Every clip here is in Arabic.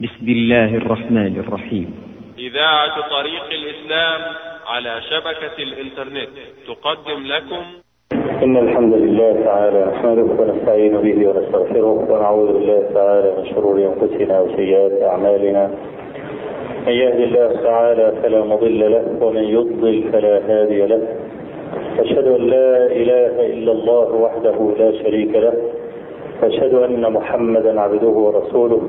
بسم الله الرحمن الرحيم. إذاعة طريق الإسلام على شبكة الإنترنت تقدم لكم. إن الحمد لله تعالى نحمده ونستعين به ونستغفره ونعوذ بالله تعالى من شرور أنفسنا وسيئات أعمالنا. من يهد الله تعالى فلا مضل له ومن يضلل فلا هادي له. أشهد أن لا إله إلا الله وحده لا شريك له. وأشهد أن محمدا عبده ورسوله.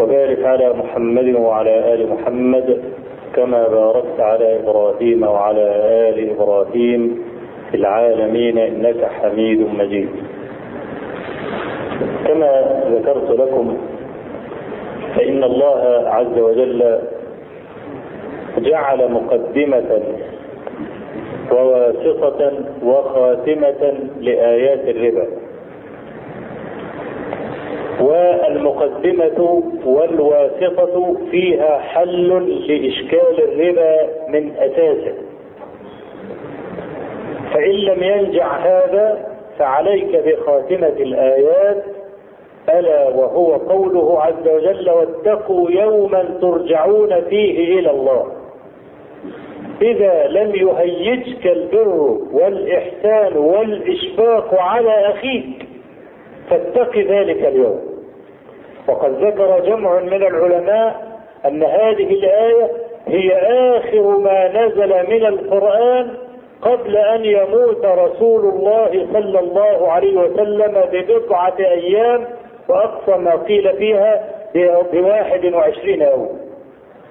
وبارك على محمد وعلى آل محمد كما باركت على إبراهيم وعلى آل إبراهيم في العالمين إنك حميد مجيد. كما ذكرت لكم فإن الله عز وجل جعل مقدمة وواسطة وخاتمة لآيات الربا. والمقدمة والواسطة فيها حل لإشكال الربا من أساسه. فإن لم ينجع هذا فعليك بخاتمة الآيات ألا وهو قوله عز وجل واتقوا يوما ترجعون فيه إلى الله إذا لم يهيجك البر والإحسان والإشفاق على أخيك فاتق ذلك اليوم. وقد ذكر جمع من العلماء أن هذه الآية هي آخر ما نزل من القرآن قبل أن يموت رسول الله صلى الله عليه وسلم ببضعة أيام وأقصى ما قيل فيها بواحد وعشرين يوم.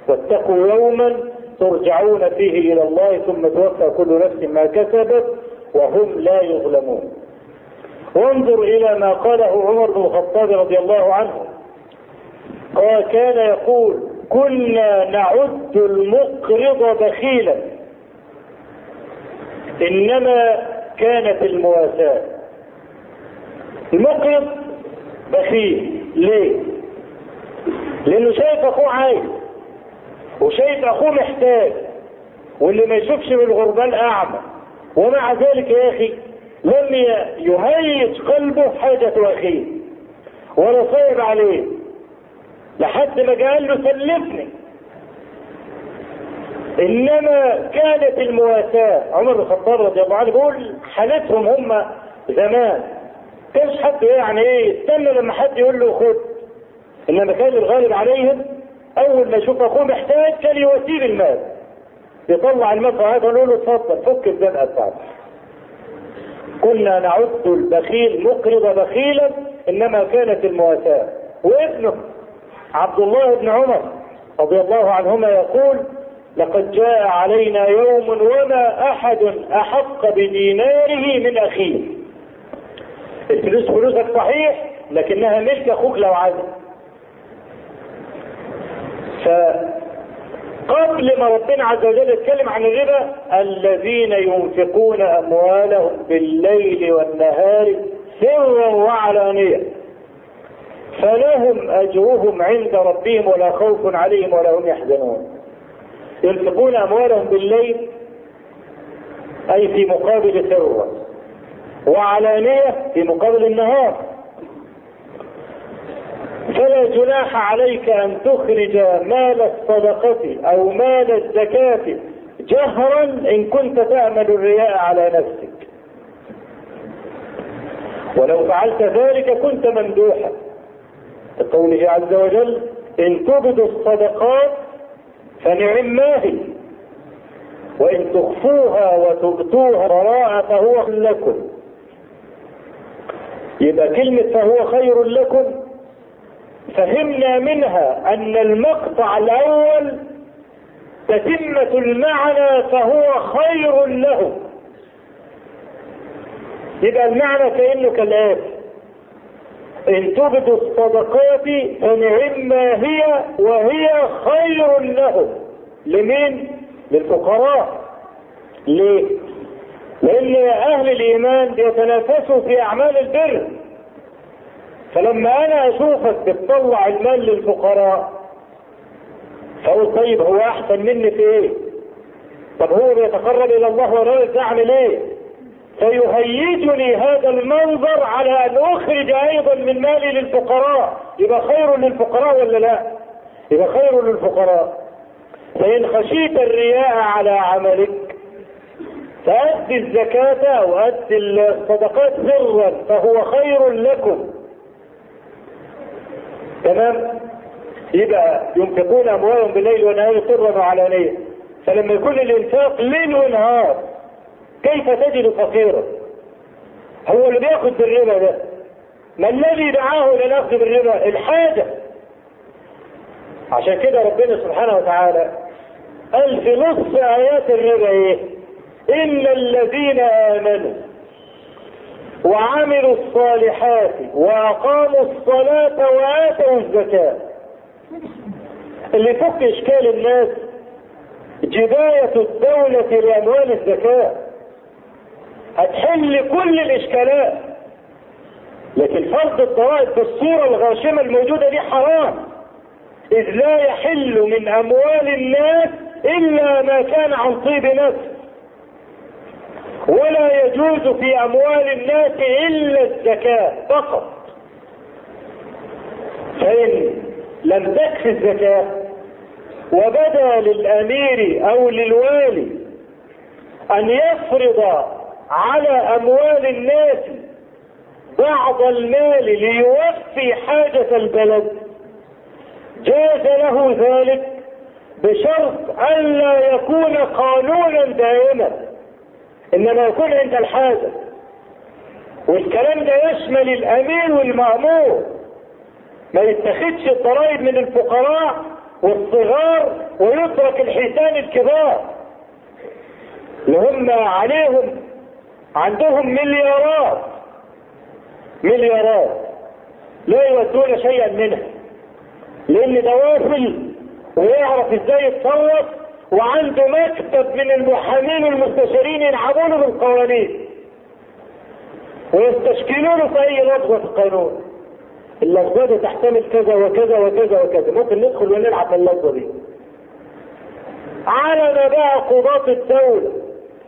واتقوا يوما ترجعون فيه إلى الله ثم توفى كل نفس ما كسبت وهم لا يظلمون. وانظر إلى ما قاله عمر بن الخطاب رضي الله عنه. قال كان يقول كنا نعد المقرض بخيلا. إنما كانت المواساة. المقرض بخيل. ليه؟ لأنه شايف أخوه عايز وشايف أخوه محتاج واللي ما يشوفش بالغربال أعمى. ومع ذلك يا أخي لم يهيج قلبه حاجة أخيه ولا صيب عليه لحد ما قال له سلفني إنما كانت المواساة عمر بن الخطاب رضي الله عنه بيقول حالتهم هم زمان. كانش حد يعني إيه استنى لما حد يقول له خد. إنما كان الغالب عليهم أول ما يشوف أخوه محتاج كان يواسيه المال يطلع المال هذا يقول له اتفضل فك الزنقة بتاعتك. كنا نعد البخيل مقرض بخيلا إنما كانت المواساة. وابنه عبد الله بن عمر رضي الله عنهما يقول لقد جاء علينا يوم وما أحد أحق بديناره من أخيه. الفلوس فلوسك صحيح لكنها ملك أخوك لو عايز فقبل ما ربنا عز وجل يتكلم عن الربا الذين ينفقون أموالهم بالليل والنهار سرا وعلانية. فلهم أجرهم عند ربهم ولا خوف عليهم ولا هم يحزنون. ينفقون أموالهم بالليل أي في مقابل ثروه وعلانية في مقابل النهار. فلا جناح عليك أن تخرج مال الصدقة أو مال الزكاة جهرا إن كنت تعمل الرياء على نفسك. ولو فعلت ذلك كنت ممدوحا. لقوله عز وجل إن تبدوا الصدقات فنعم ما هي وإن تخفوها وتبتوها وراء فهو لكم. يبقى كلمة فهو خير لكم فهمنا منها أن المقطع الأول تتمة المعنى فهو خير له. يبقى المعنى كأنه كالآتي إن تبدوا الصدقات فنعما هي وهي خير لهم لمين؟ للفقراء. ليه؟ لأن أهل الإيمان بيتنافسوا في أعمال البر. فلما أنا أشوفك بتطلع المال للفقراء فأقول طيب هو أحسن مني في إيه؟ طب هو بيتقرب إلى الله وأنا أعمل إيه؟ فيهيجني هذا المنظر على أن أخرج أيضا من مالي للفقراء يبقى خير للفقراء ولا لا؟ يبقى خير للفقراء فإن خشيت الرياء على عملك فأدي الزكاة أو أدي الصدقات سرا فهو خير لكم تمام؟ يبقى ينفقون أموالهم بالليل والنهار سرا وعلانية فلما يكون الإنفاق ليل ونهار كيف تجد فقيرا؟ هو اللي بيأخذ بالربا ده. ما الذي دعاه إلى الأخذ بالربا؟ الحاجة. عشان كده ربنا سبحانه وتعالى قال في نصف آيات الربا إيه؟ إن الذين آمنوا وعملوا الصالحات وأقاموا الصلاة وآتوا الزكاة. اللي يفك إشكال الناس جباية الدولة لأموال الزكاة. هتحل كل الإشكالات. لكن فرض الضرائب بالصورة الغاشمة الموجودة دي حرام. إذ لا يحل من أموال الناس إلا ما كان عن طيب نفس. ولا يجوز في أموال الناس إلا الزكاة فقط. فإن لم تكفي الزكاة وبدا للأمير أو للوالي أن يفرض على أموال الناس بعض المال ليوفي حاجة البلد جاز له ذلك بشرط الا يكون قانونا دائما. إنما يكون عند الحاجة. والكلام ده يشمل الأمير والمأمور. ما يتخذش الضرائب من الفقراء والصغار ويترك الحيتان الكبار. اللي هم عليهم عندهم مليارات مليارات. لا يودون شيئا منها. لأن ده واصل ويعرف إزاي يتصرف وعنده مكتب من المحامين والمستشارين يلعبونه بالقوانين. ويستشكلونه في أي لفظه في القانون. اللفظه دي تحتمل كذا وكذا وكذا وكذا. ممكن ندخل ونلعب باللفظه دي. على ما بقى قضاة الدولة.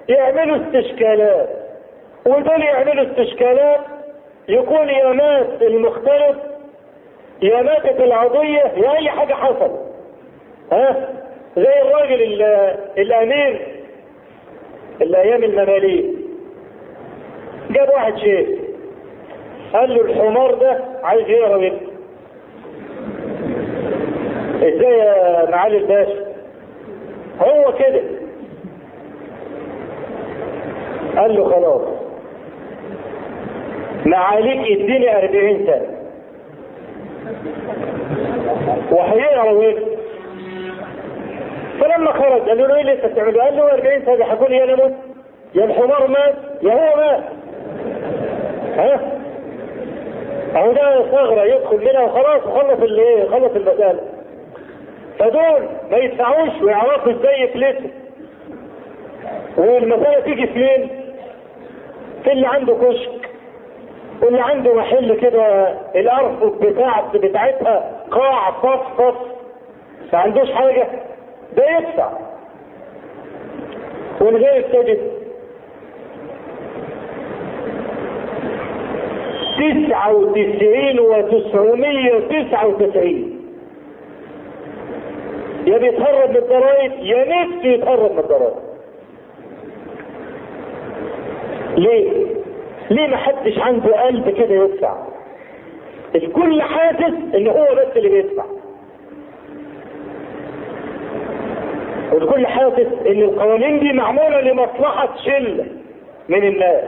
يعملوا استشكالات. ودول يعملوا استشكالات يكون يا مات المختلف يا ماتت العضية يا أي حاجة حصل ها؟ زي الراجل الأمير الأيام المماليك. جاب واحد شيخ قال له الحمار ده عايز يقرا منه إزاي يا معالي الباشا هو كده. قال له خلاص. معاليك اديني أربعين سنة وهيقرا وين فلما خرج قال له إيه اللي أنت بتعمله؟ قال له 40 سنه هيقول يا أنا يا الحمار مات؟ يا هو مات؟ ها؟ أهو ده ثغرة يدخل منها وخلاص وخلص الايه خلص المسألة. فدول ما يدفعوش ويعرفوا إزاي يفلتوا. والمسألة تيجي فين؟ في اللي عنده كشك واللي عنده محل كده الارفف بتاع بتاعتها قاع صف صف ما عندوش حاجة. ده يدفع والغير تجد تسعة وتسعين وتسعمية وتسعة وتسعين. يا بيتهرب من الضرائب يا نفسه يتهرب من الضرائب ليه؟ ليه ما حدش عنده قلب كده يدفع؟ الكل حاسس إن هو بس اللي بيدفع. والكل حاسس إن القوانين دي معمولة لمصلحة شلة من الناس.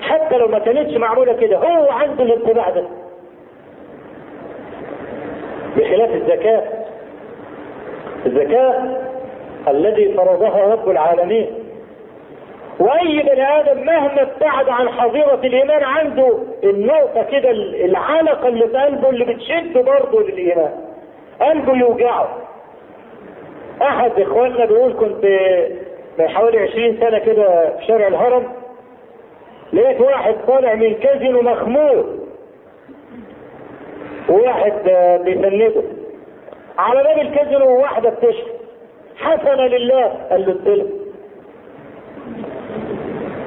حتى لو ما كانتش معمولة كده هو عنده الانطباع ده. بخلاف الزكاة. الزكاة الذي فرضها رب العالمين. وأي بني آدم مهما ابتعد عن حظيرة الإيمان عنده النقطة كده العلقة اللي في قلبه اللي بتشده برضه للإيمان. قلبه يوجعه. أحد إخواننا بيقول كنت من حوالي 20 سنة كده في شارع الهرم لقيت واحد طالع من كازينو مخمور وواحد بيسنده على باب الكازينو واحدة بتشرب حسنة لله قال له اديلها.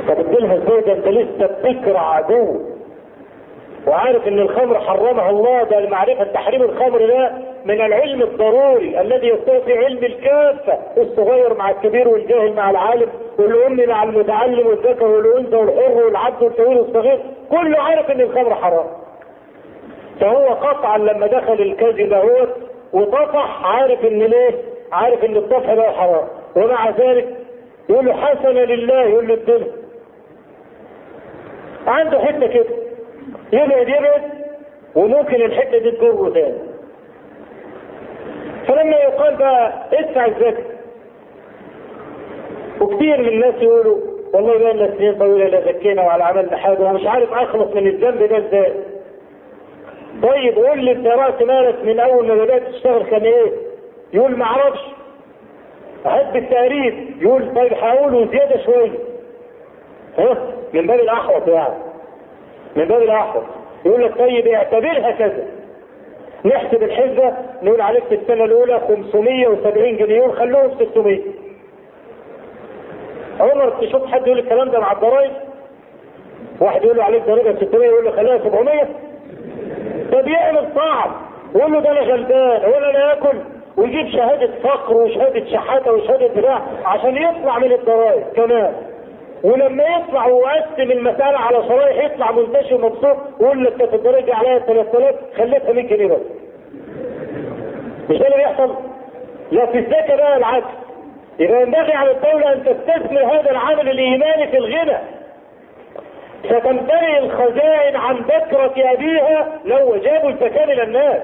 طب اديلها إزاي؟ ده انت لسه بتكره عدو وعارف إن الخمر حرمها الله ده المعرفة تحريم الخمر ده من العلم الضروري الذي يستوفي علم الكافة الصغير مع الكبير والجاهل مع العالم والأم مع المتعلم والذكر والأنثى والحر والعبد والطويل والصغير كله عارف إن الخمر حرام. فهو قطعا لما دخل الكذب هو وطفح عارف إن ليه؟ عارف إن الطفح ده حرام. ومع ذلك يقول له حسنه لله يقول له الدنيا. عنده حتة كده. يبعد يبعد وممكن الحتة دي تجره تاني. فلما يقال بقى ادفع الزكاة. وكثير من الناس يقولوا والله بقى لنا سنين طويلة لا زكينا ولا عملنا حاجة ومش عارف أخلص من الذنب ده إزاي. طيب قول لي أنت راس مالك من أول ما بدأت تشتغل كان إيه؟ يقول ما أعرفش. هات بالتقريب يقول طيب هقوله زيادة شوية. ها؟ من باب الأحوط يعني. من باب الأحوط. يقول لك طيب اعتبرها كذا. نحسب الحسبة نقول عليك في السنة الأولى 570 جنيه خلوهم 600 عمر تشوف حد يقول الكلام ده مع الضرايب؟ واحد يقول له عليك ضريبة 600 يقول له خليها 700 طب يعمل صعب يقول له ده أنا غلبان ولا أنا آكل. ويجيب شهادة فقر وشهادة شحاتة وشهادة بتاع عشان يطلع من الضرائب كمان. ولما يطلع ويقسم المسألة على شرايح يطلع منتشر مبسوط ويقول لك كانت الدرجة عليها 3000 خليتها 100 جنيه بس. مش ده اللي بيحصل؟ لا في الزكاة بقى العكس. يبقى ينبغي على الدولة أن تستثمر هذا العمل الإيماني في الغنى. ستمتلئ الخزائن عن بكرة أبيها لو جابوا الزكاة إلى الناس.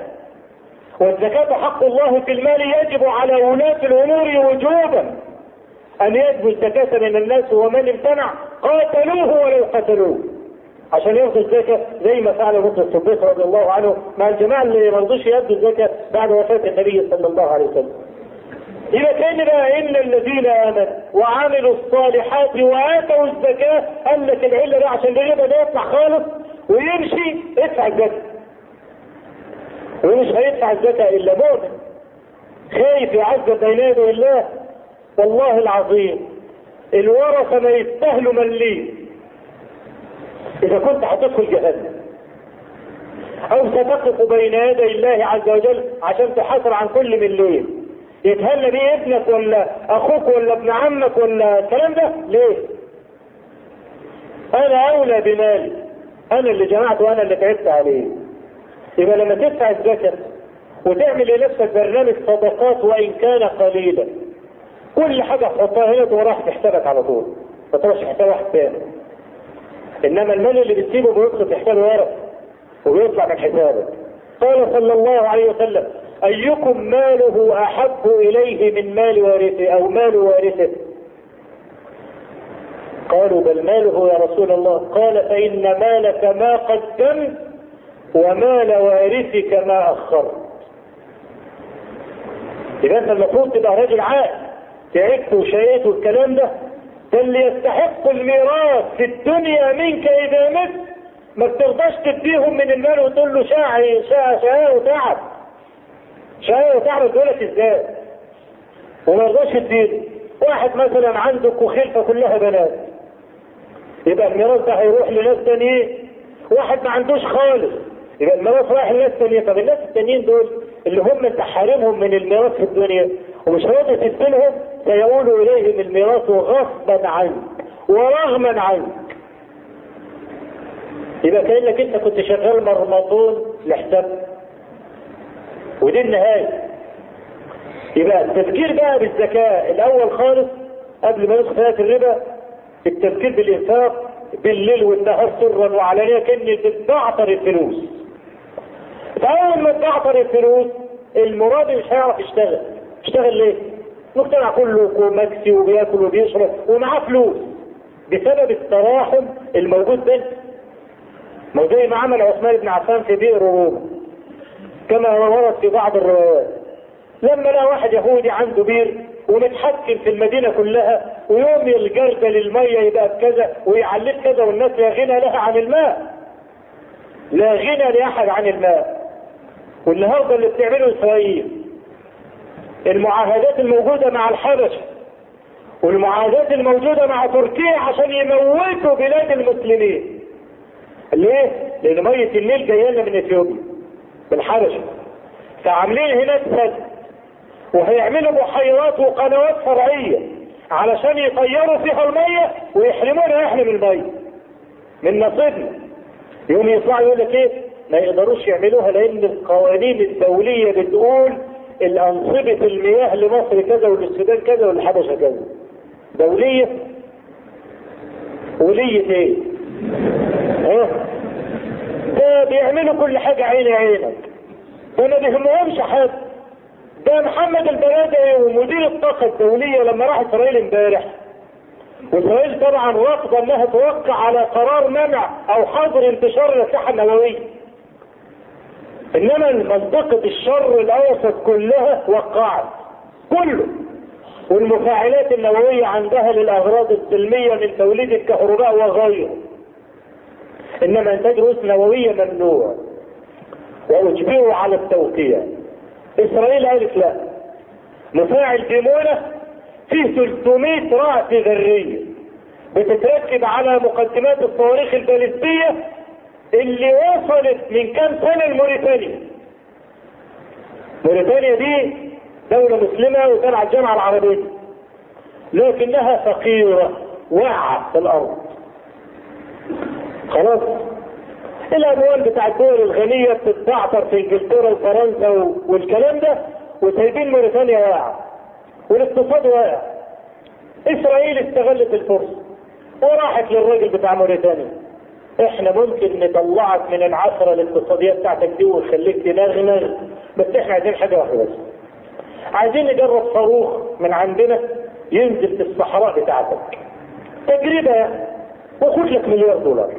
والزكاة حق الله في المال يجب على ولاة الأمور وجوبا. أن يجبوا الزكاة من الناس ومن امتنع قاتلوه ولو قتلوه عشان ياخدوا الزكاة زي ما فعل ابن الصديق رضي الله عنه مع الجماعة اللي ما رضوش يأدوا الزكاة بعد وفاة النبي صلى الله عليه وسلم. إذا كان بقى إن الذين آمنوا وعملوا الصالحات وآتوا الزكاة قال لك العلة ده عشان الربا ده يطلع خالص ويمشي ادفع الزكاة. ومش هيدفع الزكاة إلا مؤمن. خايف يعذب يدي الله والله العظيم الورثة ما يستاهلوا مليم إذا كنت هتدخل جهنم. أو ستقف بين يدي الله عز وجل عشان تحاسب عن كل مليم يتهنى بيه ابنك ولا أخوك ولا ابن عمك ولا الكلام ده؟ ليه؟ أنا أولى بمالي. أنا اللي جمعته وأنا اللي تعبت عليه. يبقى لما تدفع الزكاة وتعمل لنفسك برنامج صدقات وإن كان قليلا. كل حاجة تحطها هنا تقوم راح تحسابك على طول. ما تروحش حساب واحد تاني. إنما المال اللي بتسيبه بيدخل في حساب ورق وبيطلع من حسابك. قال صلى الله عليه وسلم أيكم ماله أحب إليه من مال وارثه أو مال وارثه؟ قالوا بل ماله يا رسول الله. قال فإن مالك ما قدمت ومال وارثك ما اخرت يبقى أنت المفروض تبقى راجل عاقل. تعبت وشقيت والكلام ده؟ ده اللي يستحق الميراث في الدنيا منك إذا مت ما بترضاش تديهم من المال وتقول له شاعي شاع شقاء وتعب. شقاء وتعب تقول لك إزاي؟ وما يرضاش يديله واحد مثلا عنده خلفه كلها بنات. يبقى الميراث ده هيروح لناس تانيين. واحد ما عندوش خالص. يبقى الميراث رايح لناس تانيين طب الناس التانيين دول اللي هم انت حارمهم من الميراث في الدنيا ومش راضي تديلهم سيقول إليهم الميراث غصبا عنك ورغما عنك. يبقى كأنك أنت كنت شغال مرمطون لحساب. ودي النهاية. يبقى التفكير بقى بالزكاه الأول خالص قبل ما ندخل في الربا التفكير بالإنفاق بالليل والنهار سرا وعلانية كان بتبعتر الفلوس. فأول ما تبعتر الفلوس المراد مش هيعرف يشتغل. يشتغل ليه؟ المجتمع كله مكسي وبياكل وبيشرب ومعاه فلوس. بسبب التراحم الموجود بينهم ما زي ما عمل عثمان بن عفان في بئر روما كما ورد في بعض الروايات. لما لقى واحد يهودي عنده بير ومتحكم في المدينة كلها ويوم الجردل المية يبقى بكذا ويعلق كذا والناس لا غنى لها عن الماء. لا غنى لأحد عن الماء. والنهارده اللي بتعمله إسرائيل. المعاهدات الموجودة مع الحبشة والمعاهدات الموجودة مع تركيا عشان يموتوا بلاد المسلمين. ليه؟ لأن مية النيل جاية لنا من إثيوبيا بالحبشة فعاملين هناك سد وهيعملوا بحيرات وقنوات فرعية علشان يطيروا فيها المية ويحرمونا إحنا من المية. من نصيبنا. يوم يطلعوا يقول لك إيه؟ ما يقدروش يعملوها لأن القوانين الدولية بتقول الأنصبة المياه لمصر كذا وللسودان كذا وللحبشة كذا. دولية. ولية إيه؟ آه ده بيعملوا كل حاجة عيني عينك. ده ما بيهمهمش حد. ده محمد البرادعي ومدير الطاقة الدولية لما راح إسرائيل امبارح. وإسرائيل طبعا رافضة إنها توقع على قرار منع أو حظر انتشار الأسلحة النووية. إنما منطقة الشر الأوسط كلها وقعت كله. والمفاعلات النووية عندها للأغراض السلمية من توليد الكهرباء وغيره. إنما انتاج رؤوس نووية ممنوع. واجبروا على التوقيع. إسرائيل قالت لا. مفاعل ديمونة فيه 300 رأس ذرية. بتتركب على مقدمات الصواريخ البالستية اللي وصلت من كام سنة لموريتانيا. موريتانيا دي دولة مسلمة وتبع الجامعة العربية لكنها فقيرة واقعة في الأرض. خلاص؟ الأموال بتاع الدول الغنية بتتبعتر في إنجلترا وفرنسا والكلام ده وسايبين موريتانيا واقعة والاقتصاد واقع إسرائيل استغلت الفرصة وراحت للراجل بتاع موريتانيا. إحنا ممكن نطلعك من العثرة الاقتصادية بتاعتك دي ونخليك تنغنغ بس إحنا عايزين حاجة واحدة بس. عايزين نجرب صاروخ من عندنا ينزل في الصحراء بتاعتك. تجربة وخد لك مليار دولار.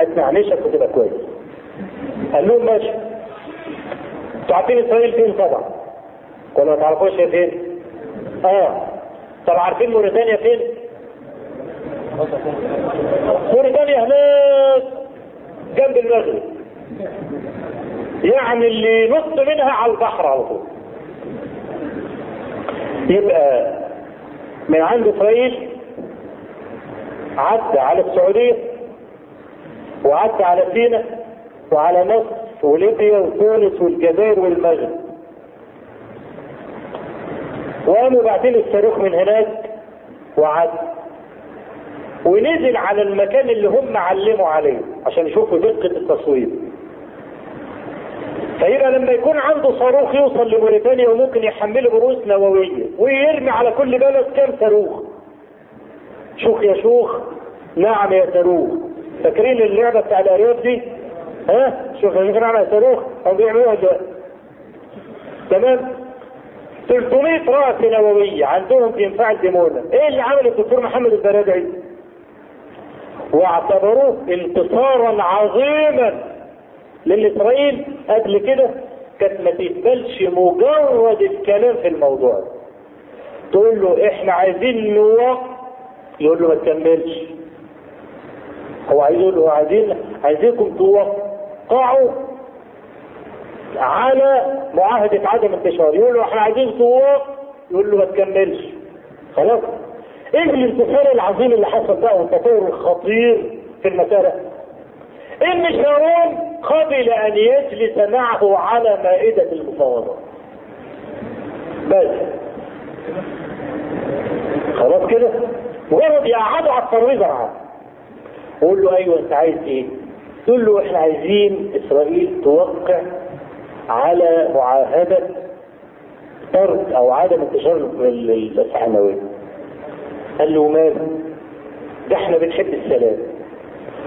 أسمع نشك وتبقى كويس؟ قال لهم ماشي. أنتوا عارفين إسرائيل فين؟ طبعا. ولا ما تعرفوش هي فين؟ آه. طب عارفين موريتانيا فين؟ موريتانيا هناك جنب المغرب. يعني اللي ينط منها على البحر على طول. يبقى من عند اسرائيل عدى على السعودية وعدى على سينا وعلى مصر وليبيا وتونس والجزائر والمغرب. وقاموا بعدين الصاروخ من هناك وعد ونزل على المكان اللي هم علموا عليه عشان يشوفوا دقة التصوير. فيبقى لما يكون عنده صاروخ يوصل لموريتانيا وممكن يحمله برؤوس نووية ويرمي على كل بلد كام صاروخ. شوخ يا شوخ نعم يا صاروخ. فاكرين اللعبة بتاع الأرياف دي؟ ها؟ شوف يا شوخ نعم يا صاروخ هم بيعملوها دلوقتي تمام؟ 300 رأس نووية عندهم في انفاع الديمونة إيه اللي عمله الدكتور محمد البرادعي؟ واعتبروه انتصارا عظيما لاسرائيل قبل كده كانت ما تقبلش مجرد الكلام في الموضوع تقول له إحنا عايزين نوقف يقول له ما تكملش. هو عايز يقول له عايزين عايزينكم توقعوا على معاهدة عدم انتشار. يقول له إحنا عايزين توقف يقول له ما تكملش. خلاص. إيه الانتصار العظيم اللي حصل بقى والتطور الخطير في المسألة؟ إن شارون قبل أن يجلس معه على مائدة المفاوضات بس. خلاص كده؟ مجرد يقعدوا على الترابيزه معاه. قول له أيوه أنت عايز إيه؟ تقول له إحنا عايزين إسرائيل توقع على معاهدة طرد أو عدم انتشار الاسلحه النووية. قال له ماذا؟ ده إحنا بنحب السلام.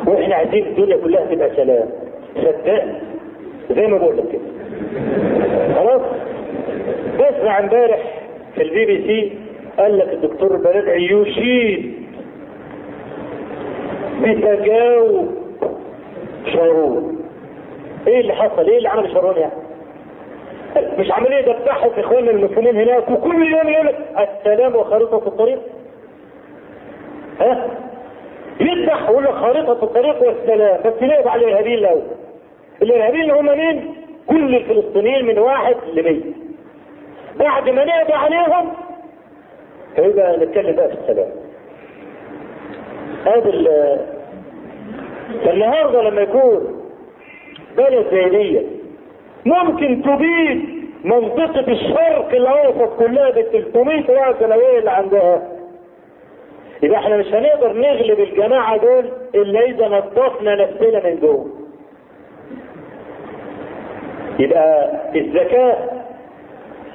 وإحنا عايزين الدنيا كلها تبقى سلام. صدقني؟ زي ما بقول لك كده. خلاص؟ بسمع امبارح في البي بي سي قال لك الدكتور البرادعي يشيد بتجاوب شارون. إيه اللي حصل؟ إيه اللي عمل شارون يعني؟ مش عمالين يذبحوا في إخواننا المسلمين هناك وكل يوم يقول لك السلام وخريطة الطريق. ها؟ يذبح ويقول لك خريطه الطريق والسلام. بس نقضي على الارهابيين الأول الارهابيين اللي هم مين؟ كل الفلسطينيين من واحد ل 100 بعد ما نقضي عليهم يبقى نتكلم بقى في السلام. هذا النهارده لما يكون بلد زي دي ممكن تبيد منطقة الشرق الأوسط كلها ب 300 واحد سنوية اللي عندها. يبقى إحنا مش هنقدر نغلب الجماعة دول إلا إذا نظفنا نفسنا من جوه. يبقى الزكاة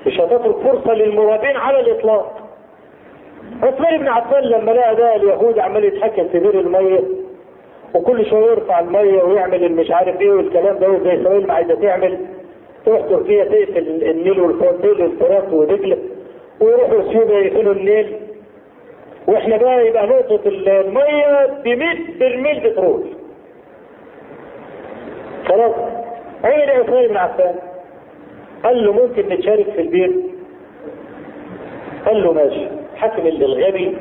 مش هتترك فرصة للمرابين على الإطلاق. عثمان بن عفان لما لقى ده اليهود عمال يتحكم في بير المية وكل شوية يرفع المية ويعمل المش عارف إيه والكلام ده زي اسرائيل ما عايزة تعمل تروح تركيا تقفل النيل والفرات والفرات ودجلة ويروحوا اثيوبيا يقفلوا النيل وإحنا بقى يبقى نقطة المية ب 100 برميل بترول. خلاص. عمل إيه عثمان بن عفان؟ قال له ممكن نتشارك في البير؟ قال له ماشي. حكم اللي الغبي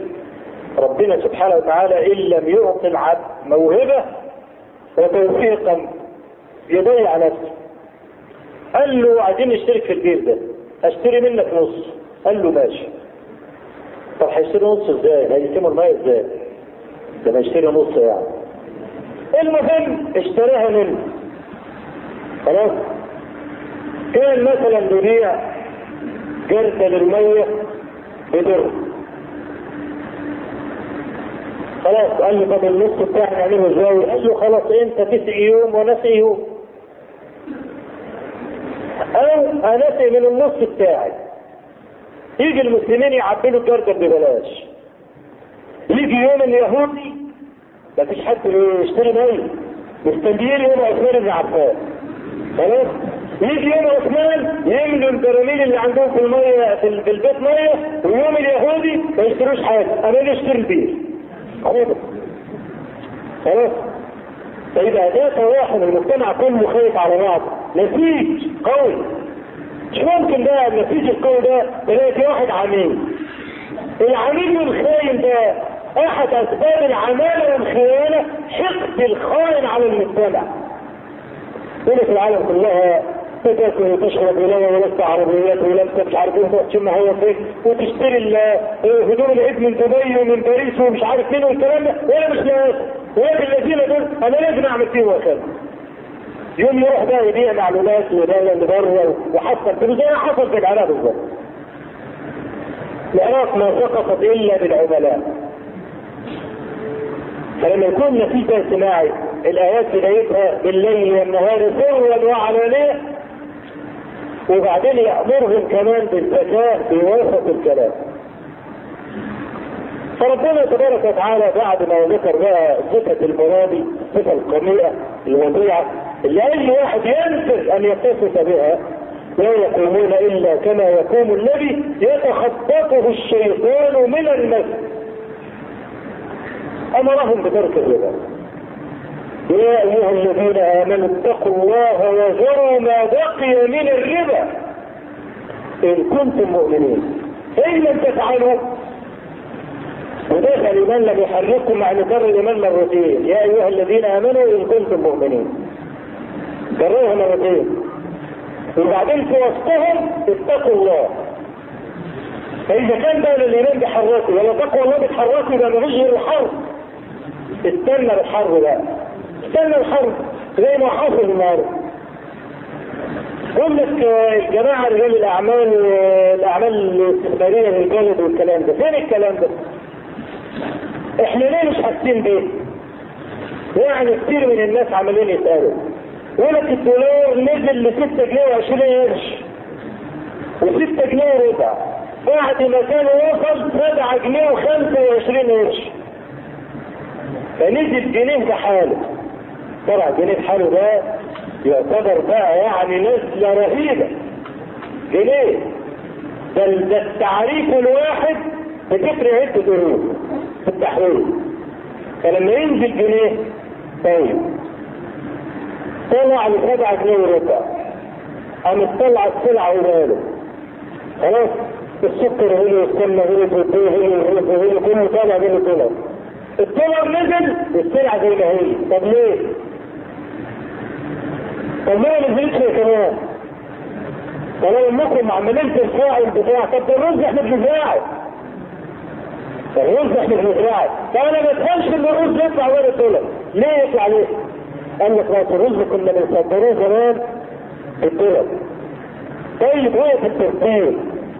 ربنا سبحانه وتعالى إن لم يعطي العبد موهبة وتوفيقا يضيع نفسه. قال له عايزين نشترك في البير ده. أشتري منك نص. قال له ماشي. طب هيشتري نص إزاي؟ هيقسموا المية إزاي؟ ده ما يشتري نص يعني. المهم اشتراها منه. خلاص؟ كان مثلا بيبيع جردة للمية بدرهم. خلاص قال له طب النص بتاعي نعمله إزاي؟ قال له خلاص انت تسقي يوم وأنا اسقي يوم. أو أنا اسقي من النص بتاعي. يجي المسلمين يعبلوا الجردل ببلاش يجي يوم اليهودي مفيش حد يشتري ميه مستنيين يوم عثمان بن عفان. خلاص؟ يجي يوم عثمان يملوا البراميل اللي عندهم في المية في البيت مية ويوم اليهودي ما يشتروش حاجة. أنا اللي أشتري البير؟ خلاص؟ فيبقى ده تواحد المجتمع كله خايف على بعض. نسيج قوي. مش ممكن بقى النتيجة القوي ده في واحد عميل. العميل والخاين ده أحد أسباب العمالة والخيانة حقد الخائن على المجتمع. هنا في العالم كلها تاكل وتشرب ولا ولست عربيات ولم مش عارف إيه تشم هوا فين وتشتري هدوم العيد من دبي ومن باريس ومش عارف فين والكلام ده. وأنا مش لاقي وأنا الذين دول. أنا لازم أعمل فيهم وكذا يوم يروح بقى يبيع معلومات لدولة اللي بره وحصل فلوس زي ما حصل في العراق بالظبط. العراق ما سقطت إلا بالعملاء. فلما يكون نتيجة اجتماعي الآيات بدايتها بالليل والنهار سرا وعلانية وبعدين يأمرهم كمان بالزكاة بوسط الكلام. فربنا تبارك وتعالى بعد ما ذكر بقى صفة المرابي صفة القميئة الوضيعة اي واحد ينفذ أن يتصف بها لا يقومون إلا كما يقوم الذي يتخبطه الشيطان من المس. أمرهم بترك الربا. يا أيها الذين آمنوا اتقوا الله وذروا ما بقي من الربا. إن كنتم مؤمنين. إن لم تفعلوا. ودخل لمن لم يحرككم مع نكر الايمان مرتين يا أيها الذين آمنوا إن كنتم مؤمنين. كررها مرتين وبعدين في وسطهم اتقوا الله. فإذا كان بقى الإيمان بيحركوا ولا تقوى الله بتحركوا يبقى مفيش غير الحرب. استنى الحرب بقى. استنى الحرب زي ما حصل النهارده. لك الجماعة رجال الأعمال الأعمال الاستثماريه للبلد والكلام ده. فين الكلام ده؟ إحنا ليه مش حاسين بيه؟ يعني كتير من الناس عمالين يسألوا. يقول لك الدولار نزل ل 6 جنيه و20 قرش. و6 جنيه وربع بعد ما كان وصل 7 جنيه و25 قرش. فنزل جنيه بحاله. طبعا جنيه بحاله ده يعتبر بقى يعني نزلة رهيبة. جنيه. ده التعريف الواحد بتفرق عدة قرون في التحويل. فلما ينزل جنيه طيب. طلع لسبعة جنيه وربع قام طلع السلعة وماله خلاص السكر هنا والسمنة هنا والديه هنا والرز هنا كله طالع منه دولار الدولار نزل والسلعة زي ما هي. طب ليه؟ طب ليه ما نزلتش يا كمان؟ طالما انكم عمالين ترفعوا البتاع طب الرز إحنا بنزرعه. الرز إحنا بنزرعه. فانا ما افهمش إن الرز يطلع ولا دولار ليه يطلع ليه؟ قال لك ما الرز كنا بنصدروه زمان بالدولار طيب وقف الترتيب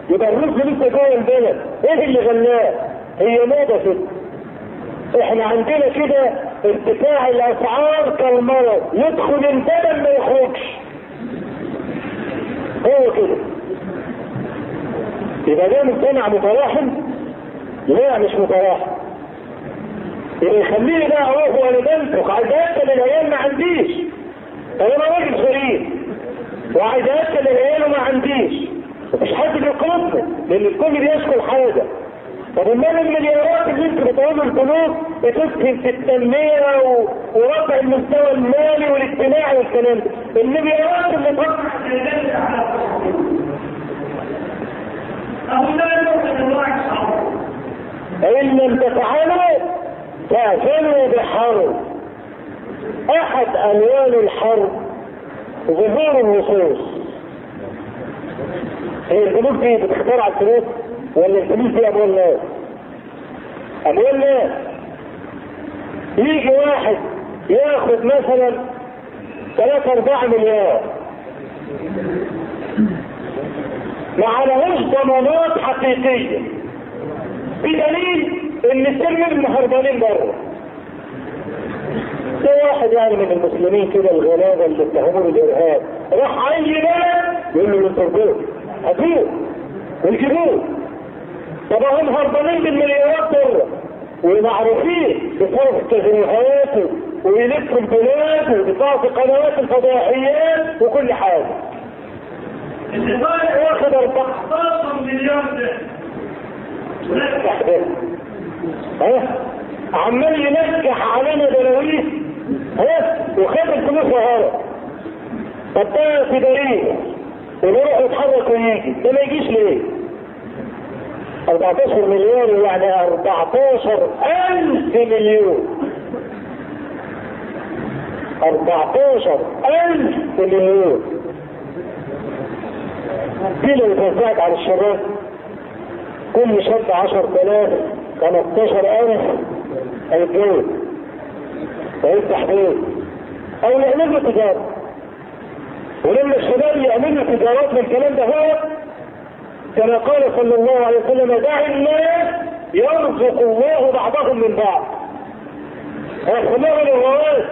يبقى الرز لسه جوه البلد. إيه اللي غلاه؟ هي موضه كده إحنا عندنا كده ارتفاع الأسعار كالمرض. يدخل البلد ما يخرجش. هو كده. يبقى ده مجتمع متراحم؟ لا مش متراحم. يخليني بقى أروح وأنا بنفق عايز أكل العيال ما عنديش. أنا راجل غريب. وعايز أكل العيال وما عنديش. مفيش حد بيقربني لأن الكل بيشكل حاجة. طب أمال المليارات اللي أنتوا بتقولوا البنوك بتسهم في التنمية. ورفع المستوى المالي والاجتماعي والكلام ده؟ المليارات اللي بتطلع إن لم تفعلوا فاعتنوا بحرب أحد ألوان الحرب ظهور النصوص. هي البنوك دي بتخترع الفلوس ولا الفلوس دي أموال ناس؟ أموال ناس يجي واحد ياخد مثلا 3 4 مليار. ما عليهوش ضمانات حقيقية. بدليل ان السلم هربانين بره ده واحد يعني من المسلمين كده الغلابة اللي اتهموه بالإرهاب راح اي بلد يقول له أنتوا هاتوه ويجيبوه طب هم هربانين بالمليارات بره ومعروفين بصرف تجريهاته ويلفوا البلاد وبيطلعوا في قنوات الفضائيات وكل حاجة. اللي واخد 14 مليون ده ونجح ده. ها عمال ينجح علينا دلاويس ها وخد الفلوس وهرب طب ده في بريء ويروح يتحرك ويجي ده ما يجيش ليه؟ 14 مليون يعني 14 ألف مليون. 14 ألف مليون. دي لو توزعت على الشباب. كل شاب 10000 15000 هيتجوز ويفتح بيت أو يعمل له تجارة. ولما الشباب يعملوا تجارات من الكلام ده هو. كما قال صلى الله عليه وسلم دع الناس يرزق الله بعضهم من بعض. من الرواج.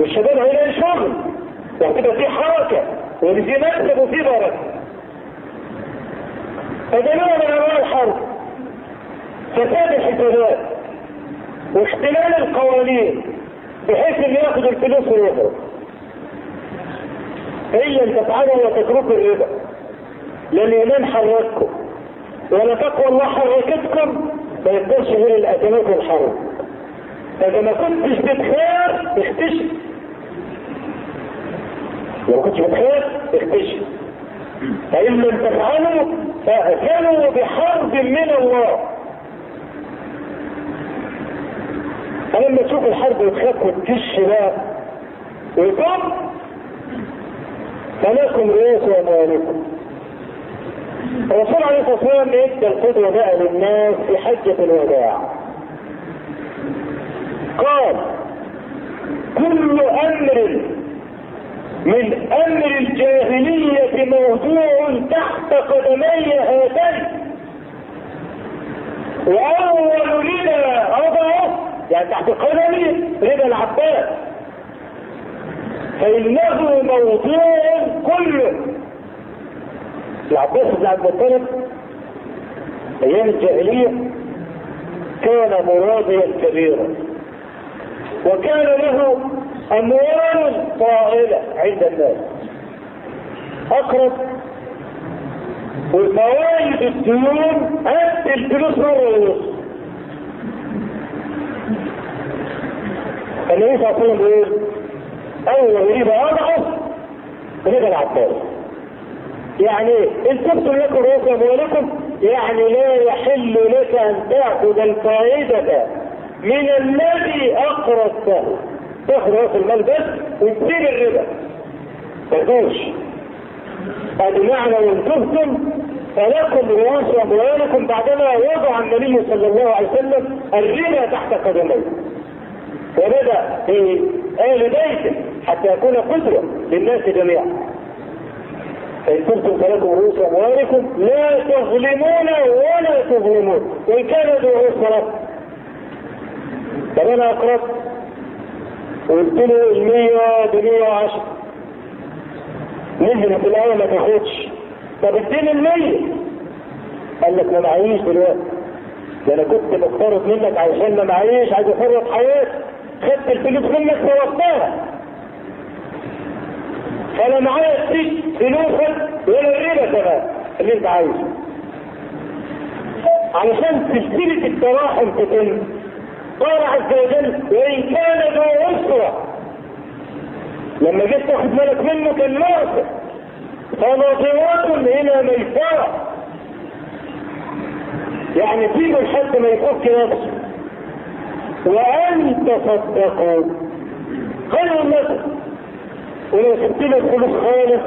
والشباب هيلاقي شغل وهتبقى في حركة. وفي مكتب وفي بركة. فده من انواع الحرب. فساد الحسابات واختلال القوانين بحيث إن ياخد الفلوس ويهرب أن لم تفعلوا وتتركوا الربا. لا الايمان حرككم ولا تقوى الله حركتكم ما يقدرش غير الأزمات والحرب. فإذا ما كنتش بتخاف اختشي. لو كنتش بتخاف اختشي. فإن لم تفعلوا فأذنوا بحرب من الله. فلما تشوف الحرب وتخاف وتكش بقى ويقوم فلكم رؤوس أموالكم الرسول عليه الصلاة والسلام إدى القدوة بقى للناس في حجة الوداع. قال كل أمر من أمر الجاهلية موضوع تحت قدمي هاتين وأول لنا وضعه يعني تحت قدمي ربا العباس. فإنه موضوع كله. العباس بن عبد المطلب أيام الجاهلية كان مرابيا كبيرا. وكان له أموال طائلة عند الناس. أقرب والفوائد الديون قد الفلوس مرة ونص صلى الله عليه وسلم أول ربا أضعف ربا العباس يعني إن تبتم لكم رؤوس أموالكم يعني لا يحل لك أن تأخذ الفائدة من الذي أقرضته. تاخذ رأس المال بس وتسيب الربا. تجوش هذا معنى وإن تبتم فلكم رؤوس أموالكم بعدما وضع النبي صلى الله عليه وسلم الربا تحت قدميه. وبدأ في آل بيته حتى يكون قدوة للناس جميعا. فإن كنتم فلكم رؤوس أموالكم لا تظلمون ولا تظلمون. وإن كان ذو عسرة طب أنا أقرضت وقلت له المية بمية وعشرة. نزل في الأول ما تاخدش. طب اديني المية. قال لك ما معيش دلوقتي. ده أنا كنت مقترض منك عشان ما معيش عايز أفرط حياتي. خدت الفلوس منك فوضتها فانا معايا تديك فلوسك ولا الربا كمان اللي أنت عايزه. علشان سلسلة التراحم تتم قال عز وجل وإن كان ذو عسرة. لما جيت تاخد بالك منه كان ناقص فناظرات إلى ميسرة. يعني سيبوا لحد ما يفك نفسه. وأن تصدقوا خير لكم ولو سبت له الفلوس خالص.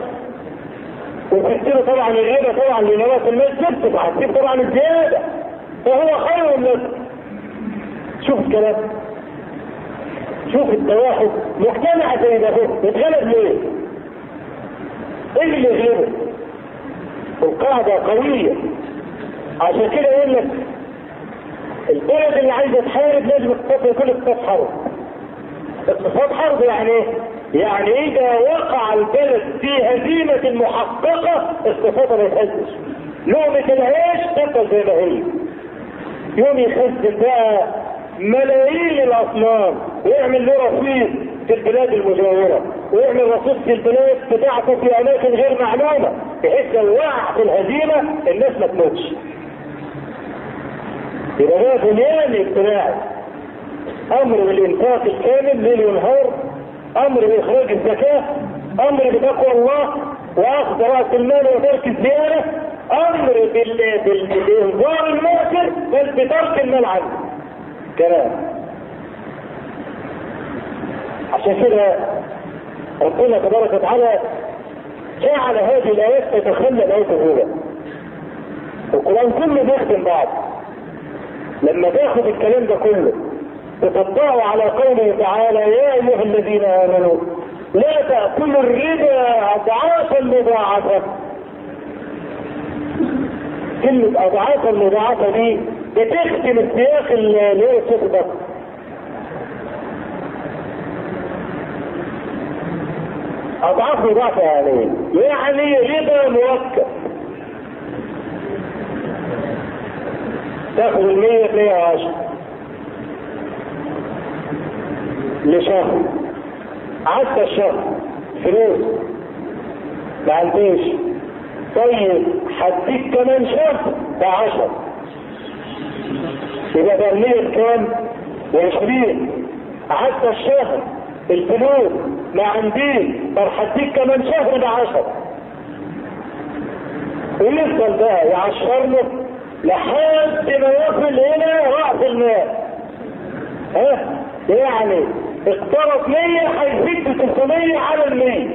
وسبت له طبعا الربا طبعا لنواة الناس جبت هتسيب طبعا الزيادة فهو خير لك شوف الكلام شوف التواحد مجتمع زي ده. اتغلب ليه؟ إيه اللي يغلبه؟ القاعدة قوية. عشان كده يقول لك البلد اللي عايزة تحارب لازم كل اقتصاد حرب. اقتصاد حرب يعني إيه؟ يعني إذا وقع البلد في هزيمة محققة اقتصادها ما يتهزش. لقمة العيش تبقى زي ما هي. يوم يخزن بقى ملايين الاصنام ويعمل له رصيد في البلاد المجاورة ويعمل رصيد في البلاد بتاعته في أماكن غير معلومة بحيث لو وقع في الهزيمة الناس ما تموتش. يبقى ده بنيان اجتماعي. أمر بالإنفاق الكامل ليل ونهار أمر بإخراج الزكاة أمر بتقوى الله وأخذ رأس المال وترك الزيادة أمر بال... بال... بانظار المؤثر بل بترك المال عنه كلام عشان كده ربنا تبارك وتعالى جعل هذه الآيات تتخلى الآيات الأولى. القرآن كله بيخدم بعض. لما تاخد الكلام ده كله تطبقوا على قوله تعالى يا أيها الذين آمنوا لا تأكلوا الربا أضعافا مضاعفة. كلمة أضعافا مضاعفة دي بتختم السياق اللي هو الصوت ده. أضعاف مضاعفة يعني. يعني ربا مركب تاخد المية مية وعشرة لشهر. عدى الشهر. فلوس. ما عنديش. طيب هديك كمان شهر بعشر يبقى ده المية بكام؟ وعشرين. عدى الشهر الفلوس ما عنديش. طب هديك كمان شهر بعشر. ويفضل بقى يعشر له لحد ما يصل إلى رأس المال. ها؟ يعني اقترض 100 هيزيد ب 300 على ال 100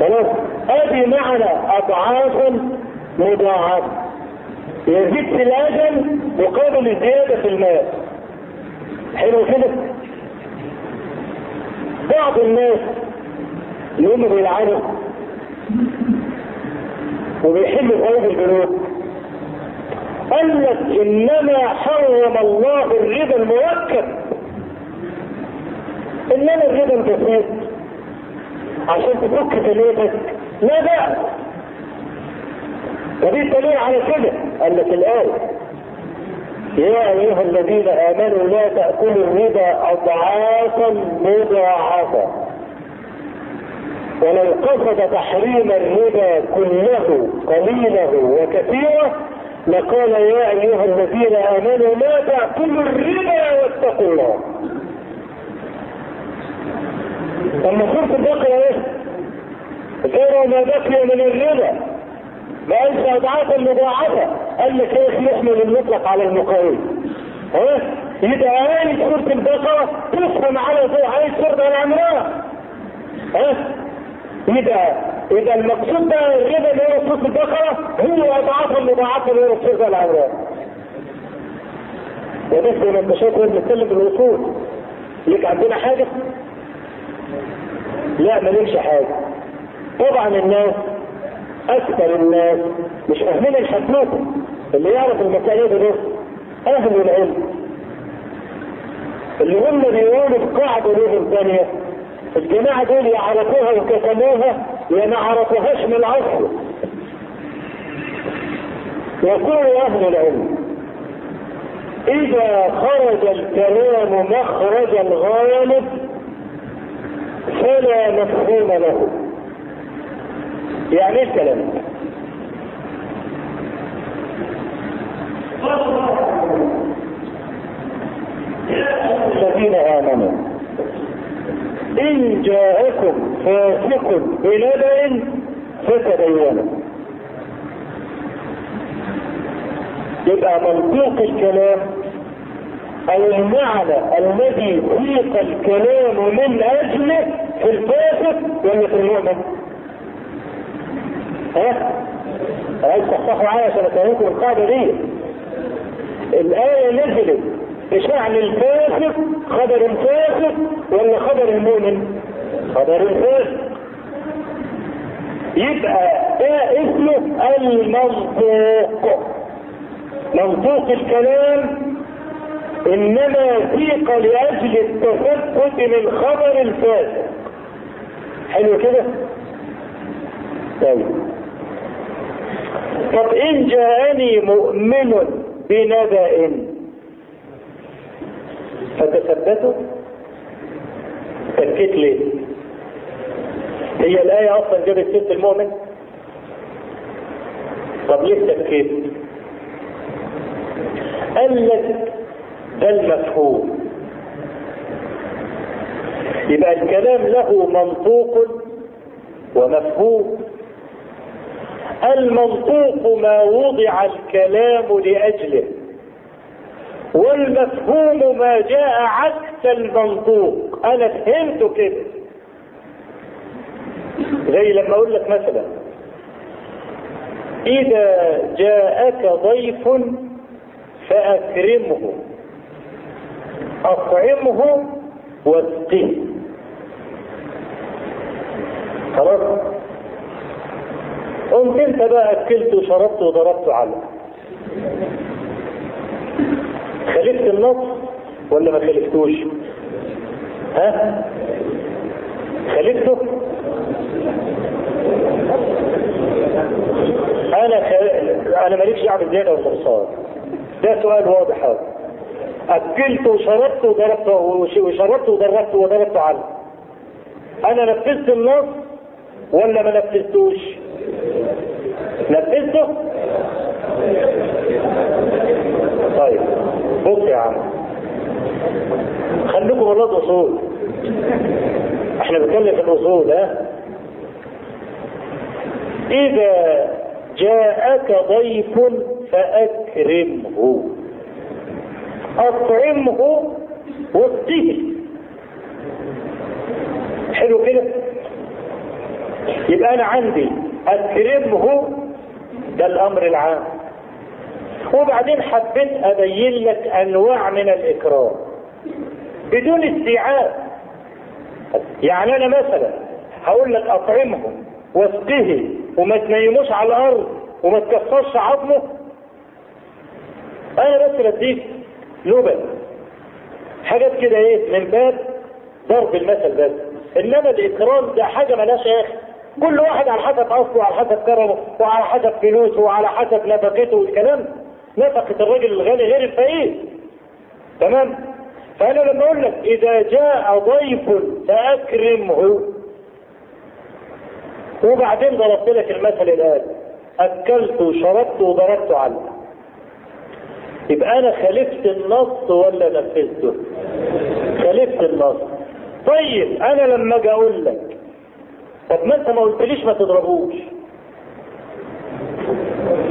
خلاص؟ أدي معنى اضعافا مضاعفة. يزيد في الاجل مقابل الزياده في المال. حلو كده؟ بعض الناس اللي هم بيلعبوا وبيحلوا فوائد البنوك. قال لك إنما حرم الله الربا المركب إنما الربا البسيط عشان تفك فلوسك لا بأس. ودي دليل على كده قال لك الآية يا أيها الذين آمنوا لا تأكلوا الربا أضعافا مضاعفة. ولو قصد تحريم الربا كله قليله وكثيرة. لقال يا أيها الذين آمنوا لا تأكلوا الربا واتقوا الله. أما سورة البقرة إيه؟ غير ما بقي من الربا. ما قالش اضعافا مضاعفه قال لك إيه يحمل المطلق على المقاوم ها يبقى آية سورة البقرة؟ تفهم على ضوء آية سورة العمران ها يبقى يبقى المقصود ده الربا اللي هو سورة البقرة هو أضعاف المضاعفة اللي هو سورة العمران وده زي ما انت شايف بنتكلم بالاصول ليك عندنا حاجة؟ لا مالكش حاجة. طبعا الناس أكثر الناس مش فاهمين الحدوته اللي يعرف المسائل دي أهل العلم. اللي هم بيقولوا القاعده لهم ثانية الجماعة دول يعرفوها وكتموها يا ما عرفوهاش من الاصل يقول أهل العلم إذا خرج الكلام مخرج الغالب فلا مفهوم له. يعني إيه الكلام الذين آمنوا. إن جاءكم فاسق بنبأ فتبينوا. يبقى منطوق الكلام أو المعنى الذي سيق الكلام من أجله في الفاسق ولا في المؤمن تصححوا معايا عشان افهمكم القاعده دي. الآية نزلت بشأن الفاسق خبر الفاسق ولا خبر المؤمن خبر الفاسق يبقى ده اسمه المنطوق. منطوق الكلام إنما سيق لأجل التثبت من خبر الفاسق. حلو كده؟ طيب. طب إن جاءني مؤمن بنبأ. فتثبتوا. تكيت ليه؟ هي الآية أصلا جابت سيرة المؤمن. طب ليه تكيت قال لك ده المفهوم. يبقى الكلام له منطوق ومفهوم. المنطوق ما وضع الكلام لأجله والمفهوم ما جاء عكس المنطوق. أنا فهمته كده. زي لما أقول لك مثلا إذا جاءك ضيف فأكرمه أطعمه واسقه خلاص؟ قمت انت بقى اكلت وشربت وضربت عليه خالفت النص ولا ما خالفتوش ها؟ خالفته أنا. أنا ماليش دعوة بالزيادة والنقصان ده سؤال واضح هذا أكلت وشربت وضربت وشربت وضربت وضربت عنه أنا نفذت النص ولا ما نفذتوش؟ نفذته؟ طيب بص يا عم. خليكم والله أصول. إحنا بنتكلم في الأصول ها؟ إذا جاءك ضيف فأكرمه. أطعمه واسقه حلو كده؟ يبقى أنا عندي اكرمه ده الأمر العام. وبعدين حبيت أبين لك أنواع من الإكرام بدون استيعاب. يعني أنا مثلا هقول لك أطعمهم واسقه وما تنيموش على الأرض وما تكسرش عظمه. أنا بس بديك لبن. حاجات كده إيه من باب ضرب المثل بس إنما الإكرام ده حاجة ملهاش آخر. كل واحد على حسب أصله وعلى حسب كرمه وعلى حسب فلوسه وعلى حسب نفقته والكلام نفقة الراجل الغني غير الفقير. تمام؟ فأنا لما أقول لك إذا جاء ضيف فأكرمه. وبعدين ضربت لك المثل الآن. أكلت وشربت وضربت عنه يبقى أنا خالفت النص ولا نفذته؟ خالفت النص. طيب أنا لما أجي أقول لك طب ما انت ما قلتليش ما تضربوش؟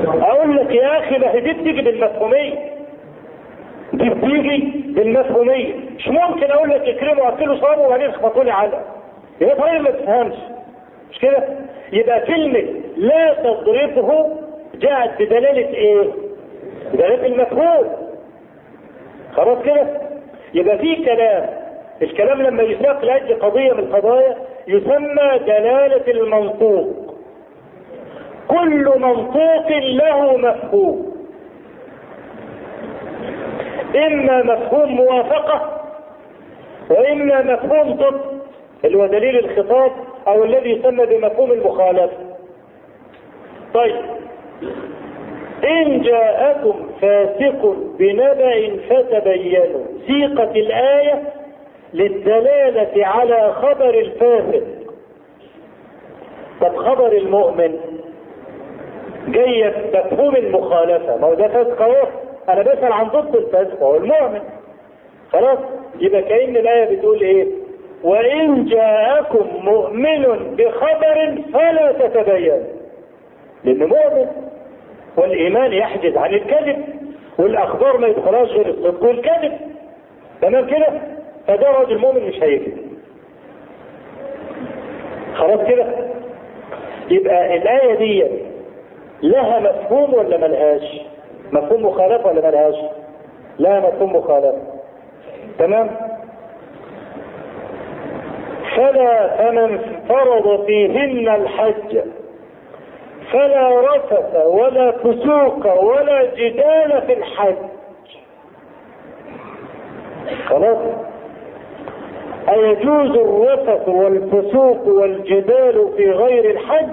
أقول لك يا أخي ما هي دي بتيجي بالمفهومية. دي بتيجي بالمفهومية. مش ممكن أقول لك اكرموا اكلوا شربوا وبعدين اخبطوا لي علقه يبقى طيب ما تفهمش. مش كده؟ يبقى كلمه لا تضربه جاءت بدلالة إيه؟ بدلالة المفهوم. خلاص كده؟ يبقى في كلام. الكلام لما يساق لأجل قضية من القضايا يسمى دلالة المنطوق. كل منطوق له مفهوم. إما مفهوم موافقة وإما مفهوم ضد اللي هو دليل الخطاب أو الذي يسمى بمفهوم المخالفة. طيب. إن جاءكم فاسق بنبأ فتبينوا. سيقت الآية للدلالة على خبر الفاسق طب خبر المؤمن جاي مفهوم المخالفة. ما هو ده فاسق اهو أنا بسأل عن ضد الفاسق وهو المؤمن. خلاص يبقى كأن الآية بتقول إيه؟ وإن جاءكم مؤمن بخبر فلا تتبينوا لأنه مؤمن والإيمان يحجز عن الكذب والأخبار ما يدخلهاش غير الصدق والكذب. تمام كده؟ فده راجل مؤمن مش هيكذب. خلاص كده؟ يبقى الآية دي لها مفهوم ولا ملهاش؟ مفهوم مخالفه ولا ملهاش؟ لها مفهوم مخالفه تمام؟ فلا فمن فرض فيهن الحج فلا رفث ولا فسوق ولا جدال في الحج. خلاص؟ أيجوز الرفث والفسوق والجدال في غير الحج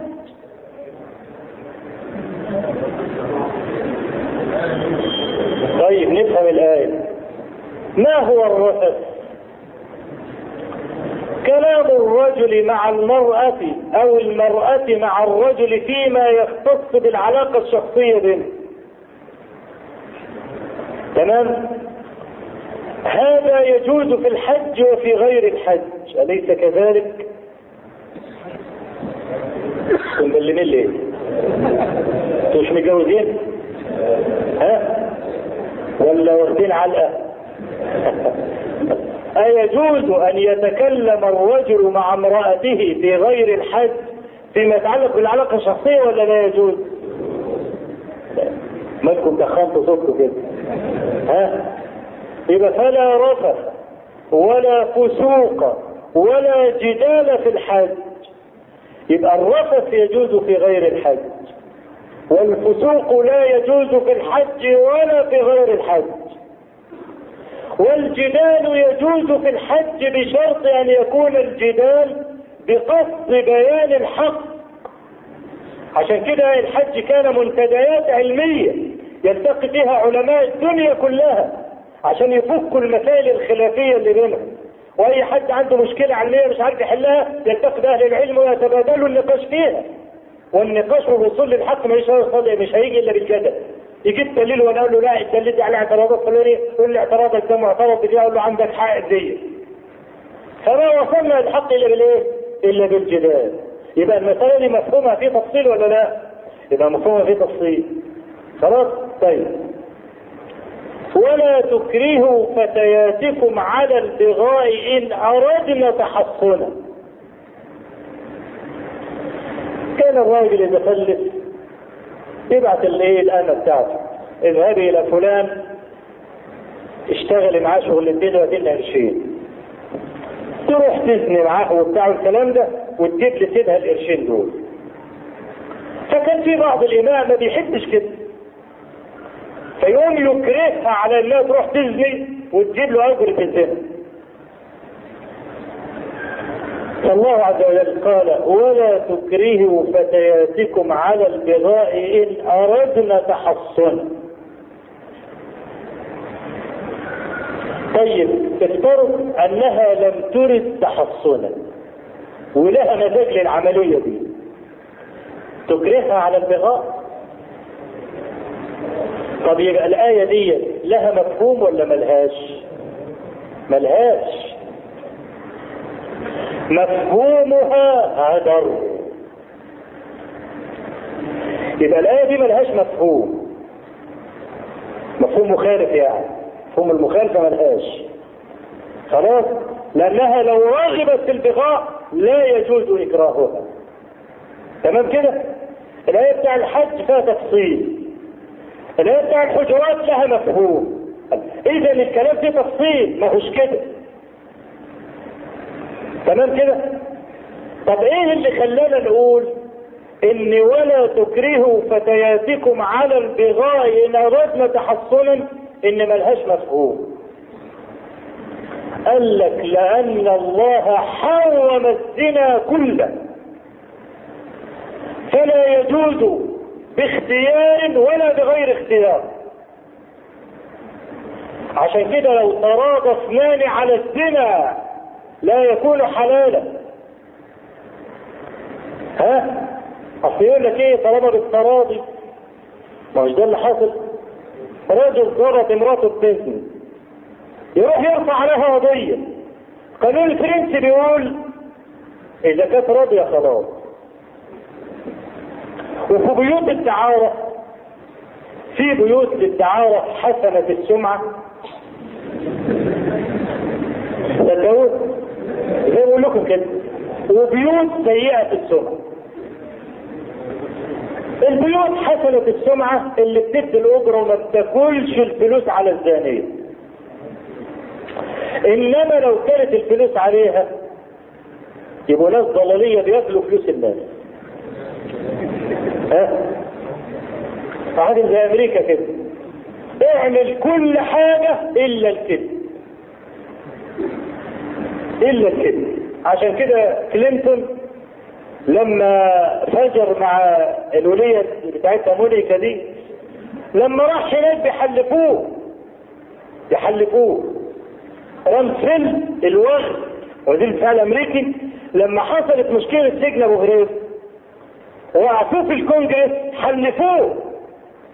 طيب نفهم الآية ما هو الرفث كلام الرجل مع المرأة أو المرأة مع الرجل فيما يختص بالعلاقة الشخصية بينه. تمام؟ هذا يجوز في الحج وفي غير الحج، أليس كذلك؟ أنتم مبلمين ليه؟ أنتوا مش متجوزين؟ ها؟ ولا واخدين علقة؟ أيجوز أن يتكلم الرجل مع امرأته في غير الحج فيما يتعلق بالعلاقة الشخصية ولا لا يجوز؟ مالكم دخلتوا صوتكم كده ها؟ يبقى فلا رفث ولا فسوق ولا جدال في الحج. يبقى الرفث يجوز في غير الحج. والفسوق لا يجوز في الحج ولا في غير الحج. والجدال يجوز في الحج بشرط أن يكون الجدال بقصد بيان الحق. عشان كده الحج كان منتديات علمية يلتقي فيها علماء الدنيا كلها. عشان يفكوا المسائل الخلافية اللي بينهم. وأي حد عنده مشكلة علمية مش عارف يحلها يلتقي باهل العلم ويتبادلوا النقاش فيها. والنقاش والوصول للحق مش مش هيجي إلا بالجدل. يجيب دليل وأنا أقول له لا الدليل ده على اعتراضات فلاني يقول لي اعتراضك ده معترض بدي أقول له عندك حق دي. فما وصلنا للحق إلا بالإيه؟ إلا بالجدال. يبقى المسألة دي مفهومها في تفصيل ولا لا؟ يبقى مفهومها في تفصيل. خلاص؟ طيب. ولا تكرهوا فتياتكم على البغاء إن أردنا تحصنا. كان الراجل اذا فلس يبعت الايه الامه بتاعته. اذهبي إلى فلان اشتغلي معاه شغلتين وادينا قرشين تروح تزني معاه وبتاع الكلام ده وتجيب لسيدها القرشين دول. فكان في بعض الإمام ما بيحبش كده. فيقوم يكرهها على انها تروح تزني وتجيب له اجر الزنا. فالله عز وجل قال ولا تكرهوا فتياتكم على البغاء إن أردنا تحصنا. طيب افترض أنها لم ترد تحصنا ولها مزاج للعملية دي. تكرهها على البغاء طب يبقى الآية دي لها مفهوم ولا ملهاش؟ ملهاش. مفهومها هدر. يبقى الآية دي ملهاش مفهوم. مفهوم مخالف يعني. مفهوم المخالفة ملهاش. خلاص؟ لأنها لو رغبت في البغاء لا يجوز إكراهها تمام كده؟ الآية بتاع الحج فيها تفصيل. الآية بتاع الحجرات لها مفهوم. إذا الكلام فيه تفصيل ما هوش كده. تمام كده؟ طب إيه اللي خلانا نقول إن ولا تكرهوا فتياتكم على البغاء ان اردنا تحصنا إن ملهاش مفهوم. قال لك لأن الله حرم الزنا كله. فلا يجوز باختيار ولا بغير اختيار. عشان كده لو تراضى اثنان على الزنا لا يكون حلالا. ها؟ اصل يقول لك إيه؟ طالما بالتراضي. ما مش ده اللي حاصل رجل ضرب امرأته بتزني يروح يرفع عليها قضية. القانون الفرنسي بيقول إذا كانت راضية خلاص. وفي بيوت الدعارة في بيوت للدعارة حسنة السمعة. صدقوا زي ما بقول لكم كده. وبيوت سيئة السمعة. البيوت حسنة السمعة اللي بتدي الأجرة وما بتاكلش الفلوس على الزانية. إنما لو كانت الفلوس عليها يبقوا ناس ضلالية بياكلوا فلوس الناس. ها؟ عادل زي أمريكا كده. اعمل كل حاجة إلا الكذب. إلا الكذب. عشان كده كلينتون لما فجر مع الولية بتاعتها مونيكا دي لما راح هناك بيحلفوه. بيحلفوه. رامسفيلد الوغد وزير الدفاع الأمريكي لما حصلت مشكلة سجن أبو غريب وقفوه في الكونجرس حلفوه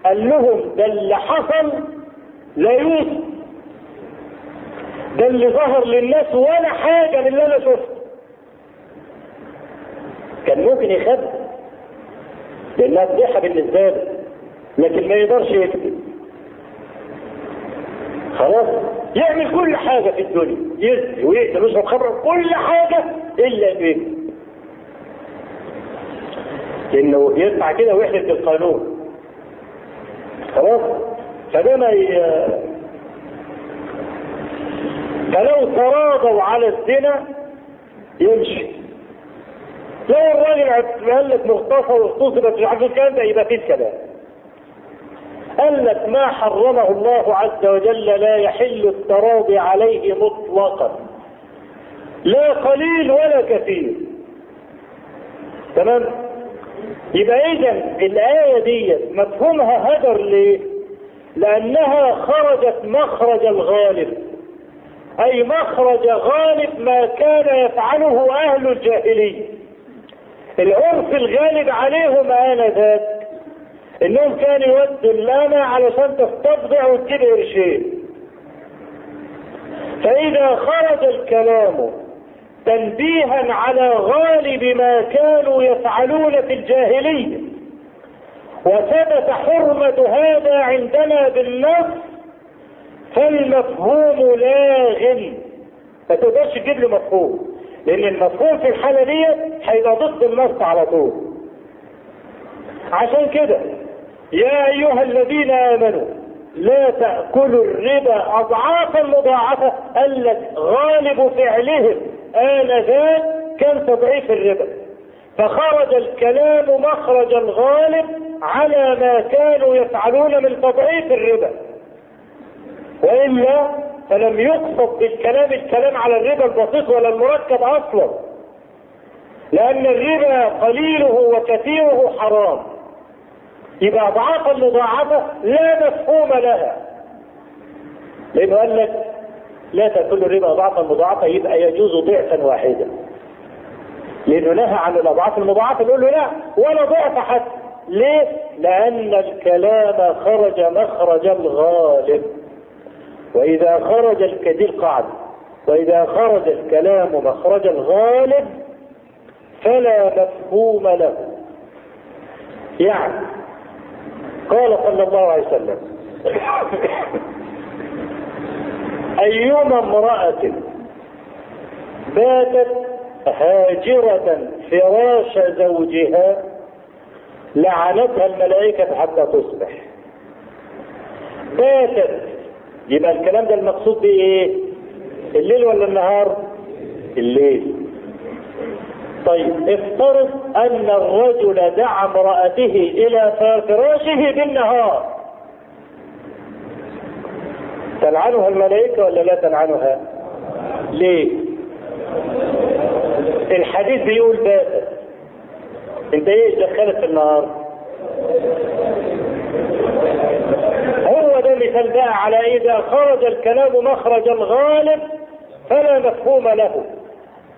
قال لهم ده اللي حصل لا يوسف ده اللي ظهر للناس ولا حاجة من اللي أنا شفته. كان ممكن يخبي. لانها فضيحة بالنسبة له لكن ما يقدرش يكذب. خلاص؟ يعمل كل حاجة في الدنيا. يزني ويقتل ويشرب خمر كل حاجة إلا انه يكذب انه يسمع كده ويحلف بالقانون. خلاص فده ما ي... فلو تراضوا على الزنا يمشي. لو الراجل قال لك مغتصب واغتصبت مش عارف الكلام ده يبقى فيه الكلام. قال لك ما حرمه الله عز وجل لا يحل التراضي عليه مطلقا. لا قليل ولا كثير. تمام؟ يبقى اذا الآية دي مفهومها هدر ليه؟ لأنها خرجت مخرج الغالب. أي مخرج غالب ما كان يفعله أهل الجاهلية. العرف الغالب عليهم آنذاك. إنهم كانوا يودوا اللامة علشان تستبضع وتجيب قرشين فإذا خرج الكلام تنبيها على غالب ما كانوا يفعلون في الجاهلية. وثبت حرمة هذا عندنا بالنص فالمفهوم لاغ ما تقدرش تجيب له مفهوم لأن المفهوم في الحالة دي هيبقى ضد النص على طول. عشان كده يا أيها الذين آمنوا لا تأكلوا الربا أضعافا مضاعفة قال لك غالب فعلهم. آنذاك كان تضعيف الربا. فخرج الكلام مخرج الغالب على ما كانوا يفعلون من تضعيف الربا. وإلا فلم يقصد بالكلام الكلام على الربا البسيط ولا المركب أصلا. لأن الربا قليله وكثيره حرام. يبقى أضعافا مضاعفة لا مفهوم لها. لأنه قال لك لا تأكل الربا أضعافا مضاعفة يبقى يجوز ضعفا واحدا. لأنه نهى عن الأضعاف المضاعفة يقول له لا ولا ضعف حتى ليه؟ لأن الكلام خرج مخرج الغالب. وإذا خرج الك- دي القاعدة. وإذا خرج الكلام مخرج الغالب فلا مفهوم له. يعني قال صلى الله عليه وسلم أيما امرأة باتت هاجرة فراش زوجها لعنتها الملائكة حتى تصبح. باتت. يبقى الكلام ده المقصود بيه إيه؟ الليل ولا النهار؟ الليل. طيب افترض أن الرجل دعا امرأته إلى فراشه بالنهار. تلعنها الملائكة ولا لا تلعنها ليه؟ الحديث بيقول باتت انت إيه دخلت في النهار؟ هو ده مثال بقى على اذا خرج الكلام مخرج الغالب فلا مفهوم له.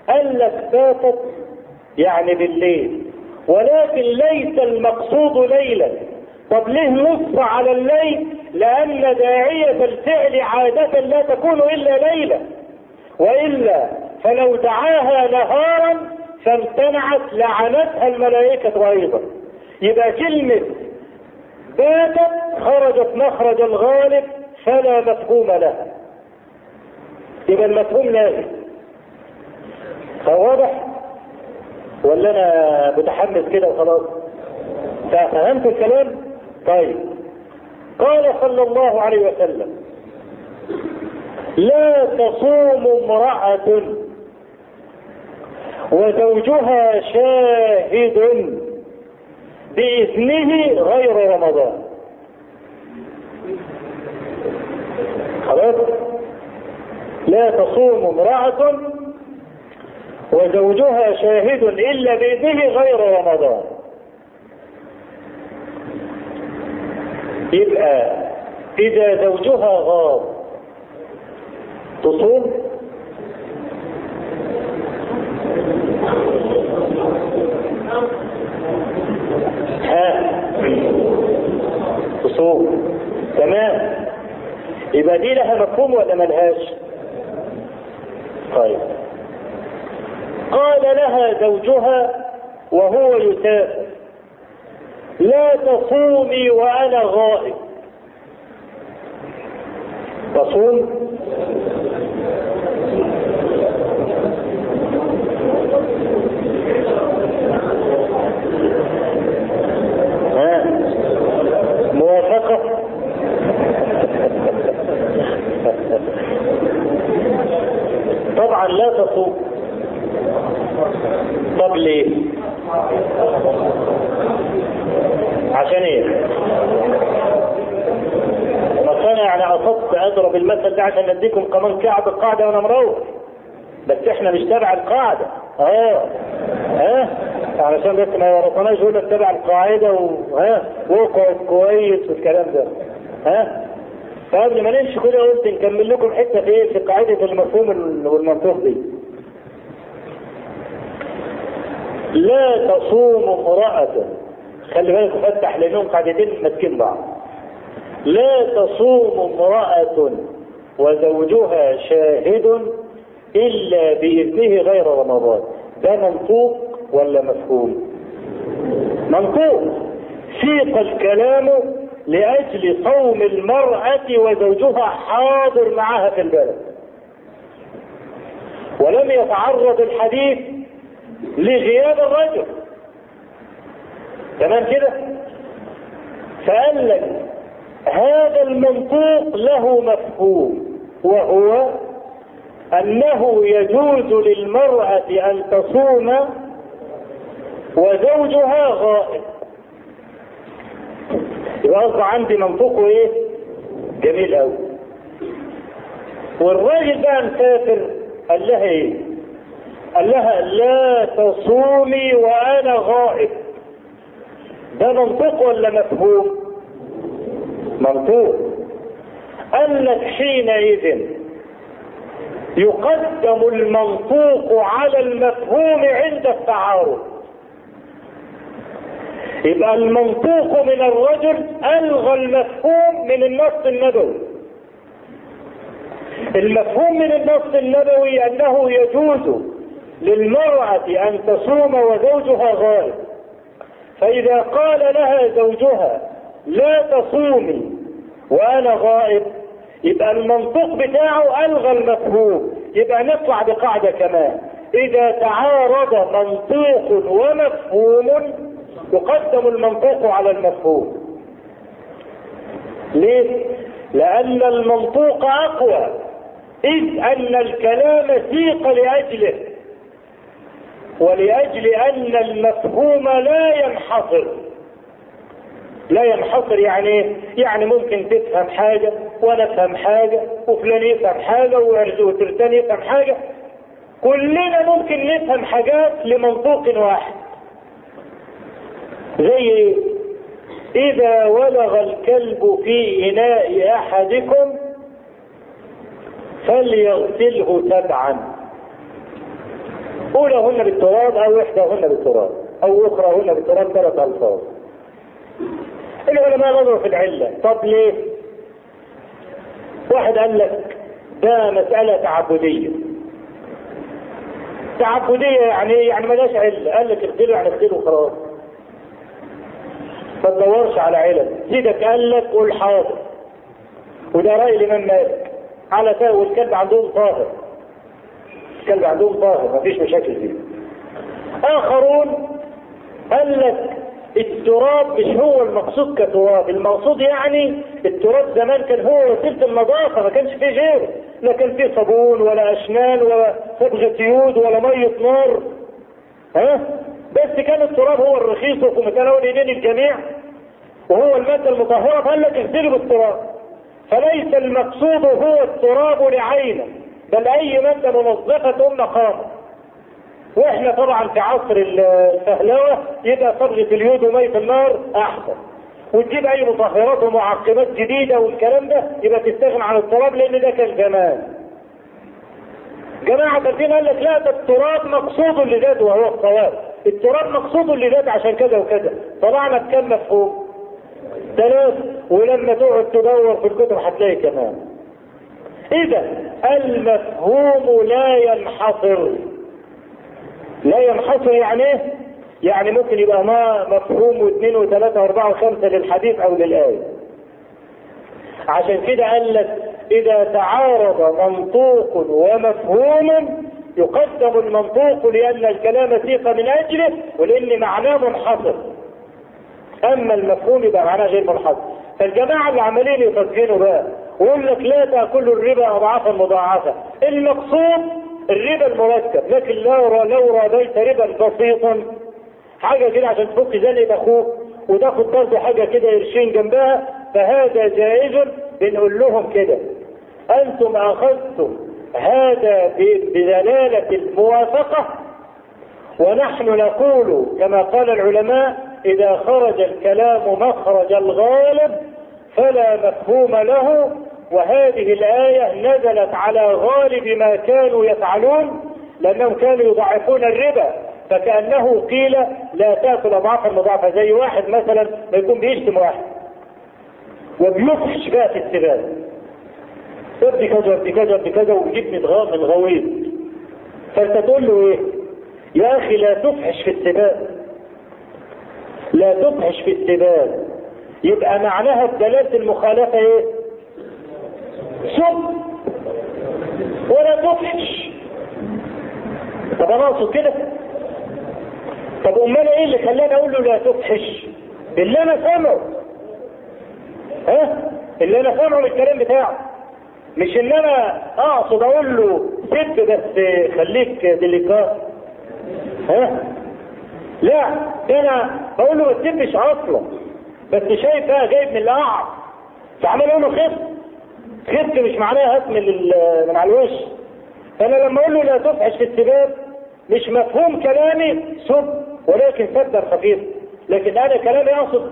قال لك باتت يعني بالليل. ولكن ليس المقصود ليلا. طب ليه نص على الليل؟ لأن داعية الفعل عادة لا تكون إلا ليلة. وإلا فلو دعاها نهارا فامتنعت لعنتها الملائكة أيضا. يبقى كلمة باتت خرجت مخرج الغالب فلا مفهوم لها. يبقى المفهوم لازم واضح ولا أنا متحمس كده وخلاص؟ فهمت الكلام؟ طيب. قال صلى الله عليه وسلم لا تصوم امرأة وزوجها شاهد بإذنه غير رمضان. خلاص؟ لا تصوم امرأة وزوجها شاهد إلا بإذنه غير رمضان. يبقى إذا زوجها غاب تصوم؟ ها تصوم. تمام. يبقى دي لها مفهوم ولا ملهاش؟ طيب. قال لها زوجها وهو يسافر لا تصومي وأنا غائب. تصوم؟ ها؟ موافقة؟ طبعا لا تصوم. طب ليه؟ عشان إيه؟ بس أنا يعني قصدت اضرب المثل ده عشان أديكم كمان قاعدة قاعدة وأنا مروح. بس إحنا مش تبع القاعدة. أه؟ ها علشان بس ما يورطناش يقول لك تبع القاعدة وها وقعد كويس والكلام ده. ها فقبل ما نمشي كده قلت نكمل لكم حتة في إيه؟ في قاعدة المفهوم والمنطوق دي. لا تصوم امرأة. خلي بالك فتح لانهم قاعدتين ماسكين بعض. لا تصوم امرأة وزوجها شاهد إلا بإذنه غير رمضان. ده منطوق ولا مفهوم؟ منطوق. سيق الكلام لأجل صوم المرأة وزوجها حاضر معها في البلد. ولم يتعرض الحديث لغياب الرجل. تمام كده؟ فقال لك هذا المنطوق له مفهوم وهو أنه يجوز للمرأة أن تصوم وزوجها غائب. يبقى عندي منطوقه إيه؟ جميل قوي والراجل بقى مسافر قال لها إيه؟ قال لها لا تصومي وأنا غائب. ده منطق ولا مفهوم؟ منطوق. قال لك حينئذ يقدم المنطوق على المفهوم عند التعارض. يبقى المنطوق من الرجل ألغى المفهوم من النص النبوي. المفهوم من النص النبوي أنه يجوز للمرأة أن تصوم وزوجها غائب. فإذا قال لها زوجها لا تصومي وأنا غائب يبقى المنطق بتاعه ألغى المفهوم يبقى نطلع بقاعدة كمان. إذا تعارض منطوق ومفهوم يقدم المنطوق على المفهوم. ليه؟ لأن المنطوق أقوى إذ أن الكلام سيق لأجله. ولأجل أن المفهوم لا ينحصر. لا ينحصر يعني؟ يعني ممكن تفهم حاجة وأنا أفهم حاجة وفلان يفهم حاجة وترتان يفهم حاجة. كلنا ممكن نفهم حاجات لمنطوق واحد. زي إذا ولغ الكلب في إناء أحدكم فليغسله سبعا أولهن بالتراب أو إحداهن بالتراب أو أخراهن بالتراب ثلاث ألفاظ. العلماء نظروا في العلة. طب ليه؟ واحد قال لك ده مسألة تعبدية. تعبدية يعني؟ يعني ملهاش علة. قال لك اغسله يعني اغسله وخلاص. ما تدورش على علل سيدك قال لك قول حاضر وده رأي الإمام مالك. على فا والكلب عندهم طاهر. الكلب عندهم طاهر مفيش مشاكل فيه آخرون قال لك التراب مش هو المقصود كتراب المقصود يعني التراب زمان كان هو وسيلة النظافة ما كانش فيه غيره لا كان فيه صابون ولا أشنان ولا صبغة يود ولا مية نار. ها؟ بس كان التراب هو الرخيص وفي متناول ايدين الجميع وهو المادة المطهرة فقال لك اغسله بالتراب. فليس المقصود هو التراب لعينه بل أي مادة منظفة ثم قامت وإحنا طبعا في عصر الفهلوة يبقى صبغة اليود ومية النار احسن وتجيب أي مطهرات ومعقبات جديدة والكلام ده يبقى تستغنى عن التراب لأن ده كان زمان جماعة تلفين قال لك لا ده التراب مقصود لذاته وهو الصواب التراب مقصود لذاته عشان كذا وكذا. طلعنا بكم مفهوم؟ ثلاث ولما تقعد تدور في الكتب هتلاقي كمان. إذا المفهوم لا ينحصر. لا ينحصر يعني إيه؟ يعني ممكن يبقى ما مفهوم واثنين وثلاثة وأربعة وخمسة للحديث أو للآية. عشان كده قال لك إذا تعارض منطوق ومفهوم يقدم المنطوق لأن الكلام سيق من أجله ولأن معناه منحصر. أما المفهوم يبقى معناه غير منحصر. فالجماعة اللي عمالين يفكروا بقى. ويقول لك لا تاكلوا الربا اضعافا مضاعفة المقصود الربا المركب لكن لو لو رابيت ربا بسيطا حاجة كده عشان تفك زنقه أخوك وتاخد برضه حاجة كده قرشين جنبها فهذا جائز بنقول لهم كده. أنتم أخذتم هذا بدلاله الموافقة ونحن نقول كما قال العلماء إذا خرج الكلام مخرج الغالب فلا مفهوم له وهذه الآية نزلت على غالب ما كانوا يفعلون لأنهم كانوا يضعفون الربا فكأنه قيل لا تأكل أضعافا مضاعفة زي واحد مثلا ما يكون بيشتم واحد. وبيفحش بقى في السباق ابدي كذا ابدي كذا ابدي كذا وبيجيب من غويط فانت تقول له إيه؟ يا أخي لا تفحش في السباق لا تفحش في السباق يبقى معناها بدلالة المخالفة إيه؟ سب ولا تفحش طب أنا أقصد كده. طب أمال إيه اللي خلاني أقول له لا تفحش اللي أنا سامعه. ها؟ اللي أنا سامعه من الكلام بتاعه. مش إن أنا أقصد أقول له سب بس خليك ديليكات ها؟ لا ده أنا بقول له ما تسبش أصلا. بس شايف بقى جايب من القعر. فعمال له خف خفت مش معناها هات من على الوش. فأنا لما أقول له لا تفحش في السباب مش مفهوم كلامي سب ولكن صدر خفيف. لكن أنا كلامي أقصد